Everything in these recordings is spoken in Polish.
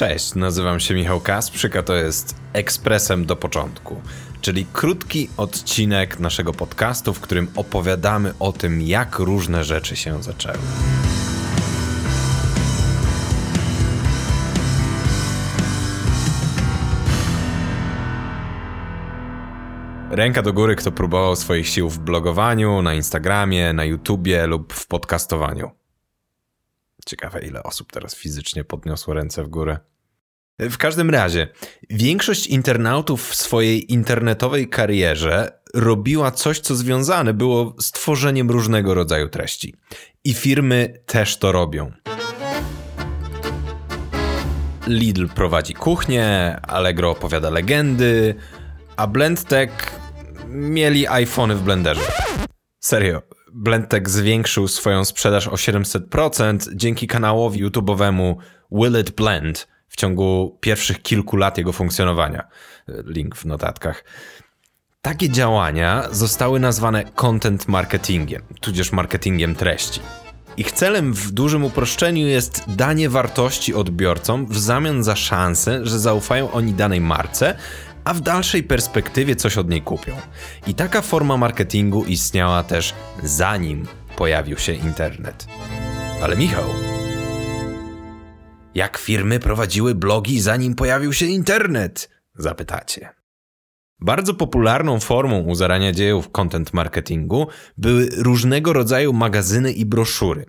Cześć, nazywam się Michał Kasprzyk, a to jest Ekspresem do początku, czyli krótki odcinek naszego podcastu, w którym opowiadamy o tym, jak różne rzeczy się zaczęły. Ręka do góry, kto próbował swoich sił w blogowaniu, na Instagramie, na YouTubie lub w podcastowaniu. Ciekawe, ile osób teraz fizycznie podniosło ręce w górę. W każdym razie, większość internautów w swojej internetowej karierze robiła coś, co związane było z tworzeniem różnego rodzaju treści. I firmy też to robią. Lidl prowadzi kuchnię, Allegro opowiada legendy, a BlendTech mieli iPhony w blenderze. Serio, BlendTech zwiększył swoją sprzedaż o 700% dzięki kanałowi YouTube'owemu Will It Blend w ciągu pierwszych kilku lat jego funkcjonowania. Link w notatkach. Takie działania zostały nazwane content marketingiem, tudzież marketingiem treści. Ich celem w dużym uproszczeniu jest danie wartości odbiorcom w zamian za szansę, że zaufają oni danej marce, a w dalszej perspektywie coś od niej kupią. I taka forma marketingu istniała też zanim pojawił się internet. Ale Michał, jak firmy prowadziły blogi zanim pojawił się internet? Zapytacie. Bardzo popularną formą u zarania dziejów content marketingu były różnego rodzaju magazyny i broszury.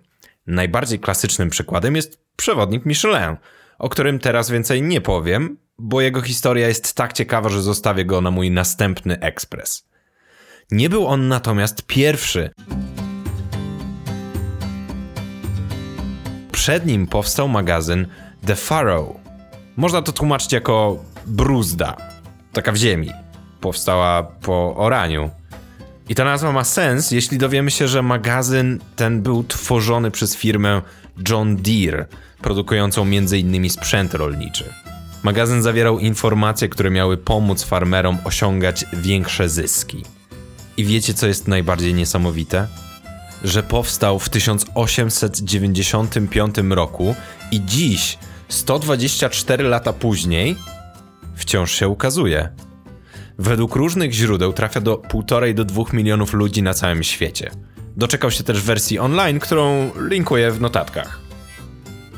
Najbardziej klasycznym przykładem jest przewodnik Michelin, o którym teraz więcej nie powiem, bo jego historia jest tak ciekawa, że zostawię go na mój następny ekspres. Nie był on natomiast pierwszy. Przed nim powstał magazyn The Furrow. Można to tłumaczyć jako bruzda, taka w ziemi. Powstała po oraniu. I ta nazwa ma sens, jeśli dowiemy się, że magazyn ten był tworzony przez firmę John Deere, produkującą m.in. sprzęt rolniczy. Magazyn zawierał informacje, które miały pomóc farmerom osiągać większe zyski. I wiecie, co jest najbardziej niesamowite? Że powstał w 1895 roku i dziś, 124 lata później, wciąż się ukazuje. Według różnych źródeł trafia do 1,5 do 2 milionów ludzi na całym świecie. Doczekał się też wersji online, którą linkuję w notatkach.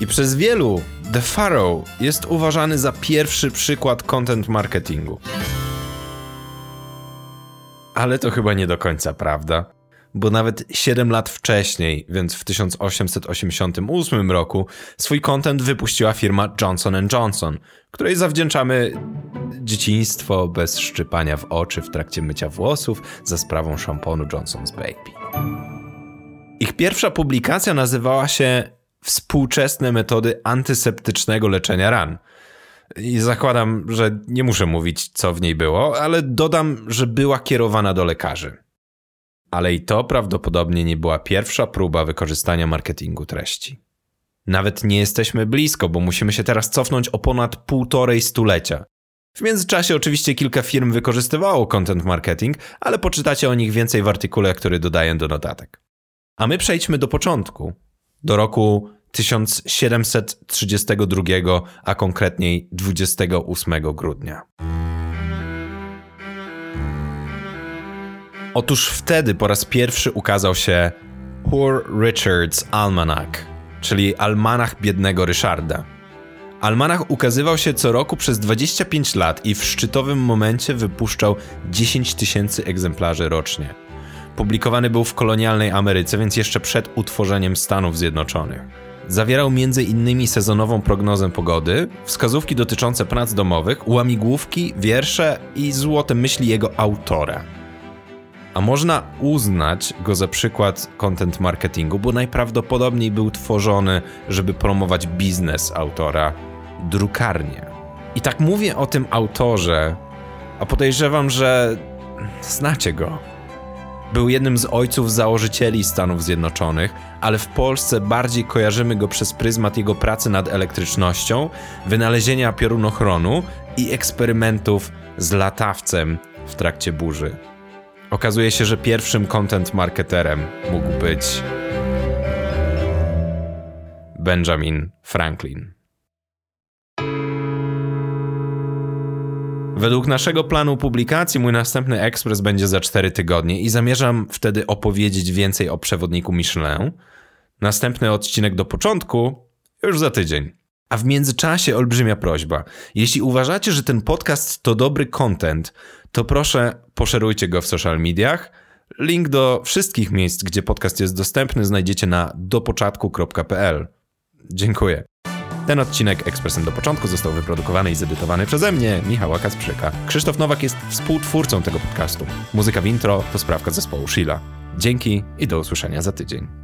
I przez wielu The Furrow jest uważany za pierwszy przykład content marketingu. Ale to chyba nie do końca prawda, bo nawet 7 lat wcześniej, więc w 1888 roku, swój content wypuściła firma Johnson Johnson, której zawdzięczamy dzieciństwo bez szczypania w oczy w trakcie mycia włosów za sprawą szamponu Johnson's Baby. Ich pierwsza publikacja nazywała się współczesne metody antyseptycznego leczenia ran. I zakładam, że nie muszę mówić, co w niej było, ale dodam, że była kierowana do lekarzy. Ale i to prawdopodobnie nie była pierwsza próba wykorzystania marketingu treści. Nawet nie jesteśmy blisko, bo musimy się teraz cofnąć o ponad półtorej stulecia. W międzyczasie oczywiście kilka firm wykorzystywało content marketing, ale poczytacie o nich więcej w artykule, który dodaję do notatek. A my przejdźmy do początku, do roku 1732, a konkretniej 28 grudnia. Otóż wtedy po raz pierwszy ukazał się Poor Richard's Almanac, czyli almanach biednego Ryszarda. Almanach ukazywał się co roku przez 25 lat i w szczytowym momencie wypuszczał 10 tysięcy egzemplarzy rocznie. Publikowany był w kolonialnej Ameryce, więc jeszcze przed utworzeniem Stanów Zjednoczonych. Zawierał m.in. sezonową prognozę pogody, wskazówki dotyczące prac domowych, łamigłówki, wiersze i złote myśli jego autora. A można uznać go za przykład content marketingu, bo najprawdopodobniej był tworzony, żeby promować biznes autora, drukarnię. I tak mówię o tym autorze, a podejrzewam, że znacie go. Był jednym z ojców założycieli Stanów Zjednoczonych, ale w Polsce bardziej kojarzymy go przez pryzmat jego pracy nad elektrycznością, wynalezienia piorunochronu i eksperymentów z latawcem w trakcie burzy. Okazuje się, że pierwszym content marketerem mógł być Benjamin Franklin. Według naszego planu publikacji mój następny ekspres będzie za 4 tygodnie i zamierzam wtedy opowiedzieć więcej o przewodniku Michelin. Następny odcinek do początku już za tydzień. A w międzyczasie olbrzymia prośba. Jeśli uważacie, że ten podcast to dobry content, to proszę poszerujcie go w social mediach. Link do wszystkich miejsc, gdzie podcast jest dostępny, znajdziecie na dopoczatku.pl. Dziękuję. Ten odcinek Ekspresem do początku został wyprodukowany i zedytowany przeze mnie, Michała Kasprzyka. Krzysztof Nowak jest współtwórcą tego podcastu. Muzyka w intro to sprawka zespołu Sheila. Dzięki i do usłyszenia za tydzień.